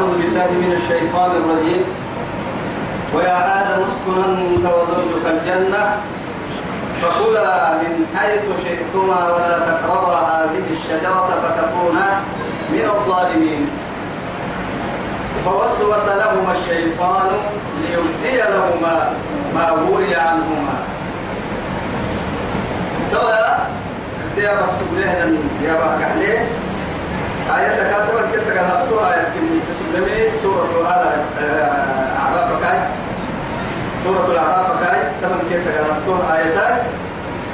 أعوذ بالله من الشيطان الرجيم. ويا آدم اسكن أنت وزوجك الجنة فكلا من حيث شئتما ولا تقربا هذه الشجرة فتكونا من الظالمين. فوسوس لهما الشيطان ليبدي لهما ما وري عنهما. دواء يا رسول الله يا بارك عليه آية كاتبة كسر قلبتها آية تسلمي سورة آل أعراف كاي. سورة الأعراف كاي. تمام كسر قلبتها آيتان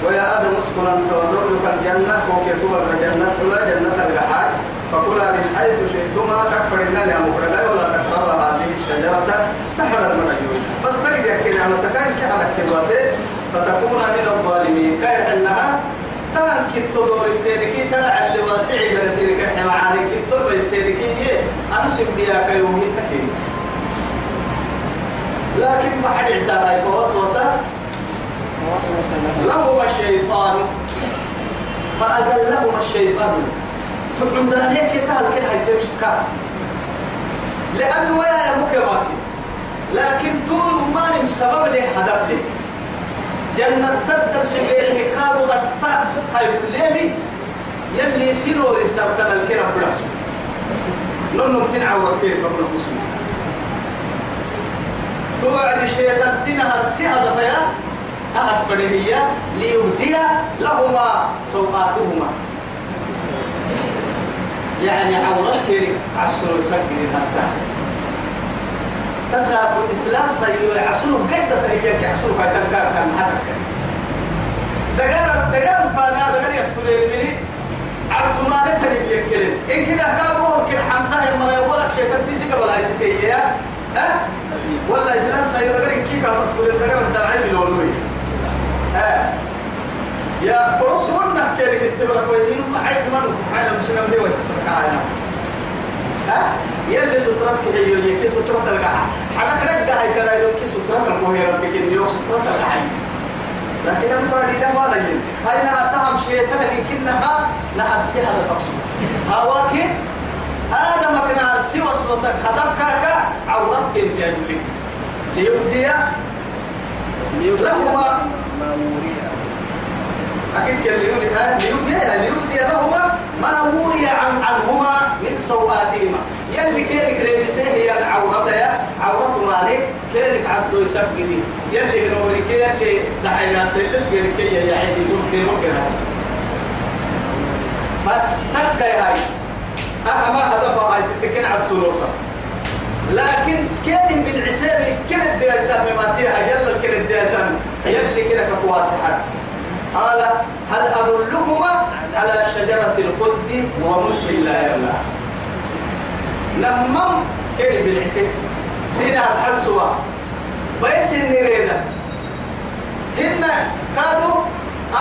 ويا آدم اسكن أنت وزوجك الجنة. وكي كبر الجنة. كلا جنة الجحال فكلا من حيث شئتما تكفر الله يا مقرقا ولا تقرب هذه الشجرة تحرى المنجوم بس تجد يكين عن تكاين كحلك كباسي فتكون من الظالمين. كاين حنها تان كتو دور التيركي تلع اللي واسع برسيرك إحنا معاني كتو بيسيركي أنا سمبيا كيومي تكين لكن ما حد اعتبر فوسوسة. لهما الشيطان. فأذلهما الشيطان. تقول ده ليك يتهل كده كار لأنه يا مكرماتي. لكن طول ما مش سبب لي هدف لي. جنة تبدأ سبيل كادو أستا هاي ليلي يلي سينوري سبتنا الكلام بلاش. ننم تنعور كيف قبل المسلم توعد الشيطان تنهر سي هدف يا أهد فرهية ليبدي لهما سوقاتهما يعني عورات كيري عشر سكر النساء تساب الإسلام سيو عشر قدة هي عشر كان كان حتى دقار دقار الفانا دقار يستوري الملي عرفت ما نتري بيكلم إن كده كابور كده حمتها ما يقولك شيء تنتيسي قبل عايز تيجي ها؟ ولا إسلام سيو دقار كيف مستوري دقار الداعي بالولوي ها؟ يا برسول نحكي لك التبرك ويدين معك من حالا مسلم دي ويتسلك علينا. ها؟ يلي سترات كي هي يكي سترات القاعة. حنا كده هاي كده يلو كي سترات القوة ربك اليوم سترات القاعة. لكن أنا بقول لنا ما نجي هاي نها شيء تاني كنها نها سيها لفقسو هواكي آدم كنا سي وسوسك هدف كاكا عورات كين كانوا لي. ليبدي لهما. ما وري أكيد كان ليودي ليودي لهما. ما وري عن عنهما من سوآتهما يلي كيرك ريبسه هي العورة يا عورة مالك كيرك عدو يسبقني. يلي نوري كي يلي دعينا تلش كيرك يا عيدي كيرو كده بس تكا هاي. أما هدفها هاي ستكين على السلوسة. لكن كان بالعساب كان الدرسان مماتيها يلا كان الدرسان يلي كده كواسحة قال هل أدلكما على شجرة الخلد وملك لا يبلى نمم كيف بالحسين. سينا أسحسوا بيس النريدة هن كادوا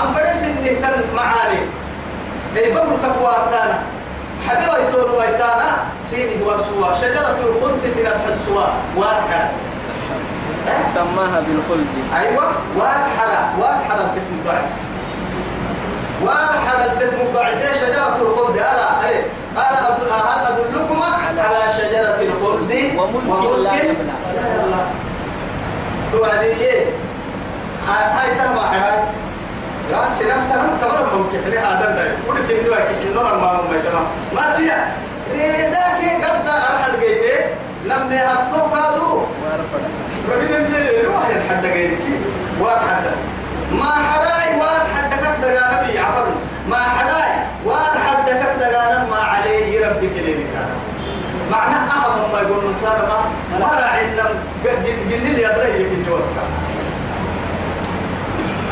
أم برس النهتن معاني. أي بقول كبواتانا حبيبا يتون ويتانا. سيني هو سوا. شجرة الخلد سينا أسحسوا وارحة سماها بالخلد. أيوة. وارحلة وارحلة تتمبعس وارحلة تتمبعس شجرة الخلد. ألا أي قال أدل هل أدلكم على- شجرة الخلد وملك لا يبلى. توعدي إيه؟ هاي تهم هاي. يا سلام تهم تمر ممكن. حلي هذا ده. كل كلمة كحنور ما ما تمام ما تيا ذاك قد أرحل جيبه نمني هتو كادو ربنا اللي واحد حد غيرك واحد ما حداي واحد حد كك دغانا بي عفر. ما حداي واحد حد كك دغانا ما عليه ربك اللي كان معناه أهم ما يقول ما ولا علم قل لي يدري الجواسة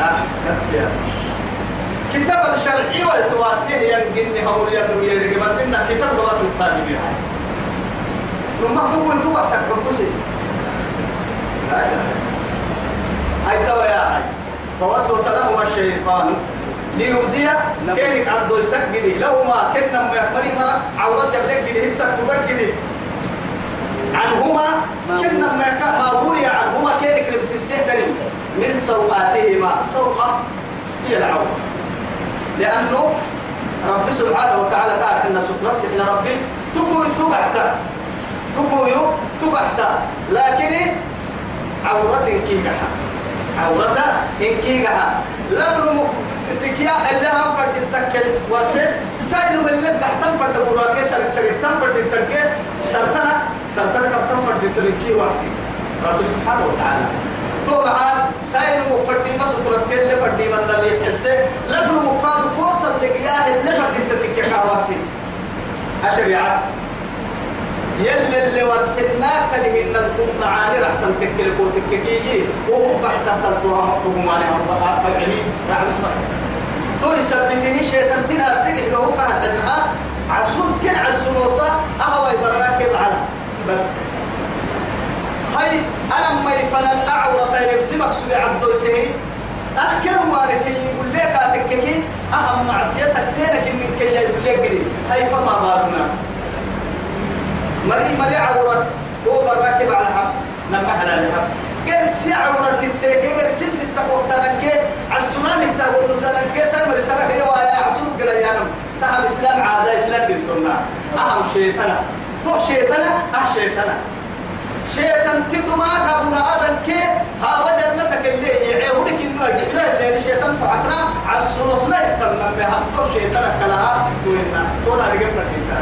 آه كتاب الشرعي والسواسية ينقلني هول يدري يدري إن كتاب دوات الطالبين لما تقول وقتك بقصي لا إله هاي توا يا هاي. فوسوس لهما الشيطان. ليبدي كينك عدو يسجدي لهما كنا ما يكمري مرة عورات يبلك دي هتك تدقدي عنهما كنا ما يكمري عنهما كينك لبسته دني من سوآتهما سوقة هي العورة لأنه رب سبحانه وتعالى قال إن سترتك إن ربي تقوي تقعك تقويو تبحتا لكن عورة كيكها عورة إن كيكها لبن تكيا اللي هم فرد التكل. وسد ساينو من اللي تحتم فرد براكي سر سر تم فرد التكل. سرتنا سرتنا كم فرد التركي واسي. رب سبحانه وتعالى. طبعا ساينو مفردي ما سترك اللي فردي من اللي يسحس لبن مقاد كوسا لقياه اللي فرد التكل كواسي الشريعة يلي اللي ورسناك لهن أنتم معاني راح تنتكل كوتككي وهو بعد تنتوها مكتوب ماني عم يعني رحمة تو يثبته شيطان تنا اللي هو كان حنها عسول كل عسولوسا أهوى يبراك بعد بس. هاي أنا ما يفنى الأعورة طيب سمك سبع عبدو سهي. أنا كل ما ركي يقول لك أتككي أهم معصيتك تينك من كي يقول لك قريب. هاي فما بالنا مري مري عورت. هو براكب على حب نما حنا لها قرس عورت التيك قرس ستة وقتنا كي عالسنان انت والنسان كي سلم رسالة هي ويا عسول قلا يانم تهم إسلام عادة إسلام دينتنا أهم شيطنا تو شيطنا أه شيطنا شيطان تدما كابونا آدم كي ها وجنتك اللي يعيبونك إنه يجحنا اللي شيطان تعتنا عالسنوسنا يتمنى بها تو شيطنا كلها توينا تو نارجم فردينتا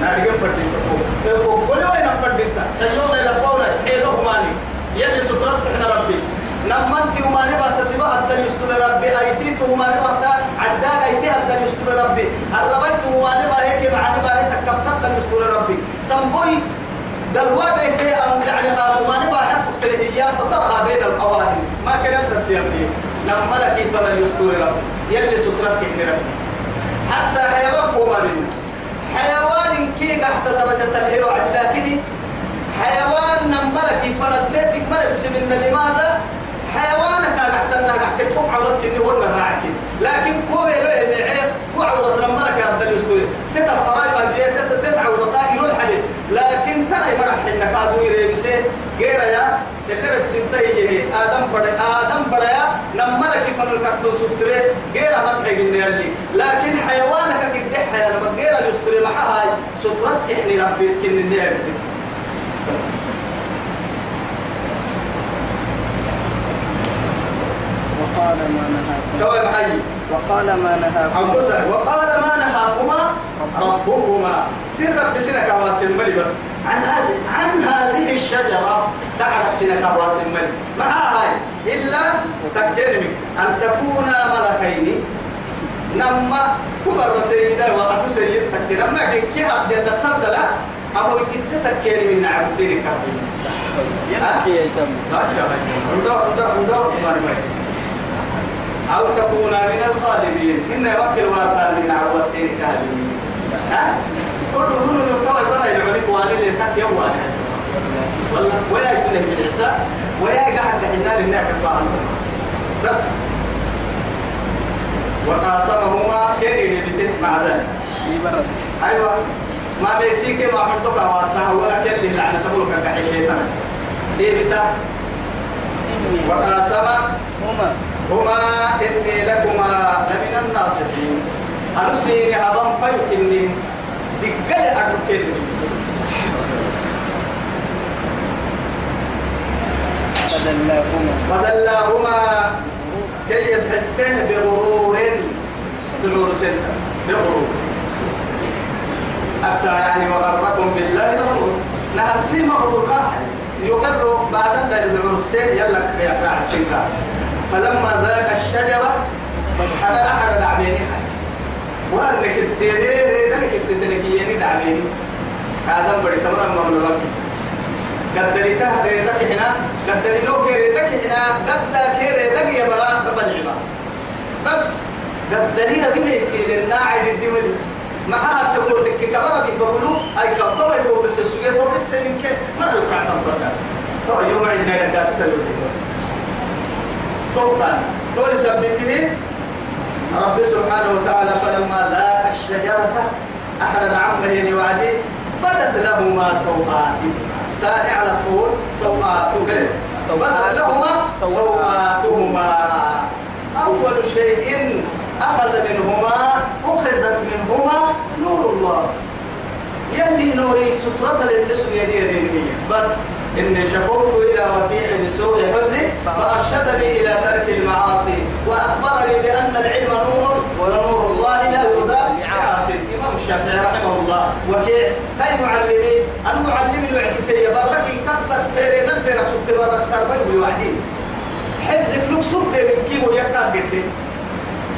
نارجم فردينتا تو. كل وين فردينتا سيوم إلى بولا حيلو ماني يلي سترت إحنا ربي. نمنتي وماني بحت سبا حتى يستر ربي. أيتي تو وماني بحت عداك أيتي حتى يستر ربي. الربيت بحت معاني بحت كفتت يستر ربي. سنبوي كي أم يعني ما نبغى حق هي سترها بين القواهي ما كان يبني لما لك فلا يستر رب يلي سترك رب حتى حيوان قومان حيوان كي تحت درجة الهيرو لكن حيوان نملك فلتيتك مربس من لماذا؟ حيوانك تحت انها تحت كوب عورتك اني هو لكن كوب يروي معيب كو غير يا اللي ربسين تهيه آدم بڑے آدم بڑايا نملك فن الكرتون ستري غير ما تحيق اللي لكن حيوانك كده حيوان غير اليستوري معها هاي سترتك إحنا ربي كن النيابه بس وقال ما نهاكم كوي محيي وقال ما نهاكم أنفسك وقال ما نهاكما. ربكما. سر بسنة كواسم ملي بس عن هذه عن هذه الشجرة. تعرف سنة كواسم ملي مع هاي؟ إلا تكلمي أن تكونا ملكين. نما كبر سيدة وقت سيد تكلم نما كي عبد الله تبدأ أبو كنت تكلمي من عبد سيرك أو تكون من الخالدين. إن يوكل وارتان من عواسين كاذبين ها؟ كل كل نقطة يبرا إلى ملك واني اللي تك يوم واني والله ويا يكون بالعسى ويا قاعد حنا للناك البعض بس. وقاسمهما كيري اللي مع ذلك. أيوة. ما بيسيك ما حدك واسع ولا كيري اللي عن تقولك كحي شيطان. ليه بتا إني وقاسم هما. إني لكما لمن الناصحين. أرسيني أبان فيكني دقل أركني فدلاهما. فدلاهما كي يسحسه بغرور. بغرور سنة. بغرور. حتى يعني وغركم بالله الغرور نهر سي مغرور يقر بعد يدعو السير يلا السنكار فلما ذاق الشجرة حدا أحد دعبيني وأنك التيري ده التدركيين دعبيني هذا بدي تمام مملوك قدري كهري ذاك هنا قدري لو كيري ذاك هنا قد كيري ذاك يا براء رب العباد بس قدري ربي يسير الناعي الدمل معها تقول لك كبر به بقولوا أي كبر يقول بس السجى بقول بس من كه ما له كعب تفضل تو يوم عندنا الناس كلهم بس توقع تو يثبته رب سبحانه وتعالى فلما ذاق الشجرة أحد عمه وعدي بدت لهما سوآتهما. سارع على طول سوآتهما. بدت لهما سوآتهما. أول شيء أخذ منهما أخذت منهما نور الله. يلي نور نوري سترة للسو يدي يدي. بس إني شكوت إلى وكيع بسوء حفظي فأرشدني إلى ترك المعاصي وأخبرني بأن العلم نور ونور الله لا يضاء لعاصي الإمام الشافعي رحمه الله. وكيع كاي معلمي؟ المعلم الوعسكية برك قدس فيرين الفيرك سبت برك سربي بالوحدين حفظك لك سبت من كيمو يكاد بيتين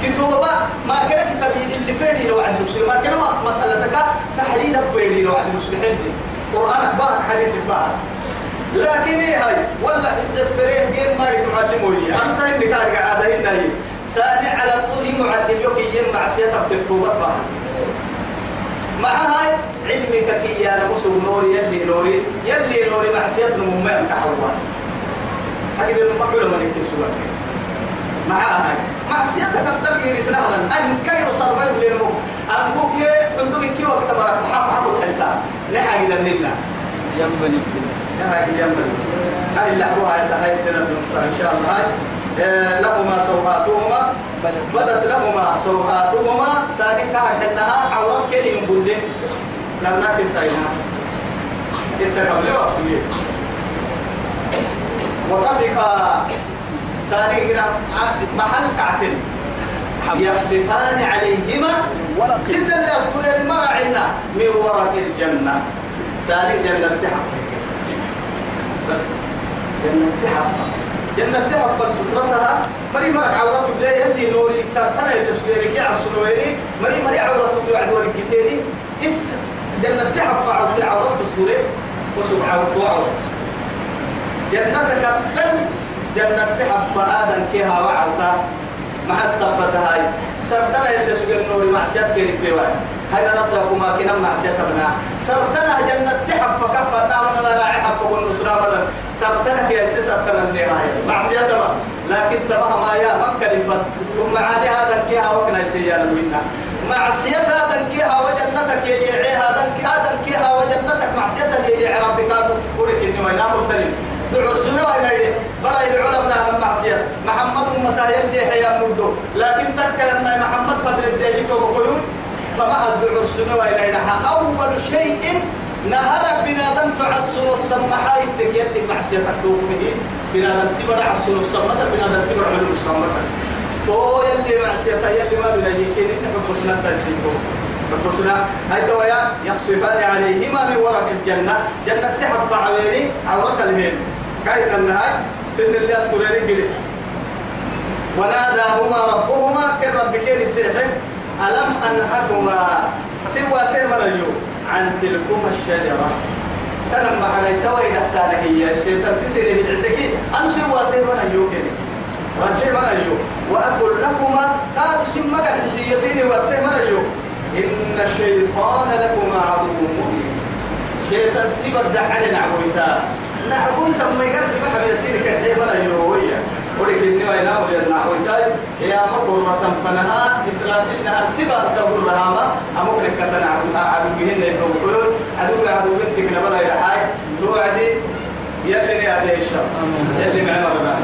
كتوبة ما كان كتاب اللي فيني لو عند مسلم ما كان مسألتك تحليل بيني لو عند مسلم حفظي. قرآنك بارك حديث بارك لكن هاي ولا فريه جيم ما معلمه لي أنت إنك قاعد هنا هي ساني على طول معلم يوكي يم معصية بتكتوبة بها مع هاي علمك كي يا نمسو نوري يلي نوري يلي نوري معصية نمم تحول حاجة المقبلة من يكتب مع هاي معصيتك الدرجة رسالة أن كيرو صربي لنمو أنبوك أنتم كي وقت مرك محمد محمد حلتا نحاجة لنا ينبني. هاي اليمن. هاي اللي أبوها هاي الدنيا إن شاء الله. هاي لهما سوقاتهما بدت لهما سوقاتهما سانكا حنها عورات كيري ينبل له لم نكن ساينا. اتقبل وصيه وطفقا هنا محل كعتل يخسفان عليهما. ورق. سن اللي أذكر المرع عنا. من ورق الجنة. ساني جنة تحقق بس. تحفة جنة تحفة سترتها مري مرق عورته بلا يلي نوري سرطنة اللي سويري كي عالسنويري مري مري عورته بلا عد ورقتيني اس جنة تحفة عورته عورته ستوري وسب عورته عورته جنة كتل جنة تحفة آدم كيها وعورته مع السبت هاي. سرطنة اللي سوير نوري معسيات كيري بيوان. هاي نصركم ما كنا معسيات ابنا سرطنة جنة تحفة كفة نعمل راعي حفة والنصرة بدل سرطنة في أساس أبنا النهاية. معصية تبا لكن تبا ما يا مكة بس ثم عادي هذا كيها وكنا يسيانا منا. معصية هذا كيها وجنتك يجي هذا هذا كيها وجنتك معصية يجي ربك هذا ولك إني وين؟ مرتلم دعو السنوى إلى برا العلماء من معصية محمد أمتا يلي حيا مدو لكن تكلم محمد فضل الدهي توبقلون فما الدعو السنوى إلى أول شيء نهارك بنادم تعسر السمحة يتك معصيتك توقمه بنادم تبرع عسر السمحة بنادم تبرع علم السمحة تو يلي معصيتها يلي ما بنا يمكن إن حبسنا تنسيكو حبسنا هاي تويا يخصفان عليهما من ورق الجنة. جنة تحب عويني عورك الهين كاين النهاية سن اللي قلت. وناداهما ربهما كن ربكين سيحب. ألم أنهكما؟ سوى سيمنا اليوم. عن تلكما الشجرة. تنم على توي حتى هي. الشيطان تسيري بالعسكي أنا سوى سيمنا اليوم. وسيمنا اليوم. وأقول لكما قال سمك الحسيسين وسيمنا اليوم. إن الشيطان لكما عدو مبين. شيطان تبرد علينا عبويتا نعبويتا ما يقرب ما حبي يسيرك الحيبنا اليوم ولك إني وين أقول لنا يا مقرة فنها إسرافيلها سبا تقول لها ما أمك لك تنا عدو جهنم يتوقعون عدو عدو بنتك نبلا إلى حاجة توعدي. يلي يا الشر يلي معنا ربنا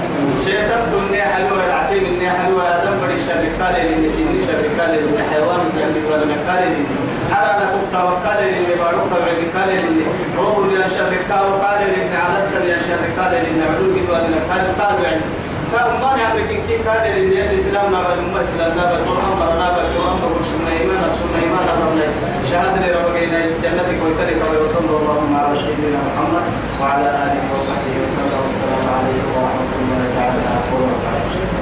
شيطان تني حلوة العتيم إني حلوة. دم بدي شر كالي إني إني شر كالي إني حيوان جنبي ولا كالي إني على أنا كنت وكالي إني بارك بعد كالي إني روح يا شر كالي إني على سر يا شر كالي إني علوك ولا كالي كالي نعرف كن كي كان اللي الإسلام نابل أمة إسلام نابل القرآن مرة نابل القرآن مرة سنة إيمان سنة إيمان ربنا شهادة لربنا جنة كويتري كما وصلى الله على سيدنا محمد وعلى آله وصحبه وسلم. والسلام عليكم ورحمة الله تعالى. وبركاته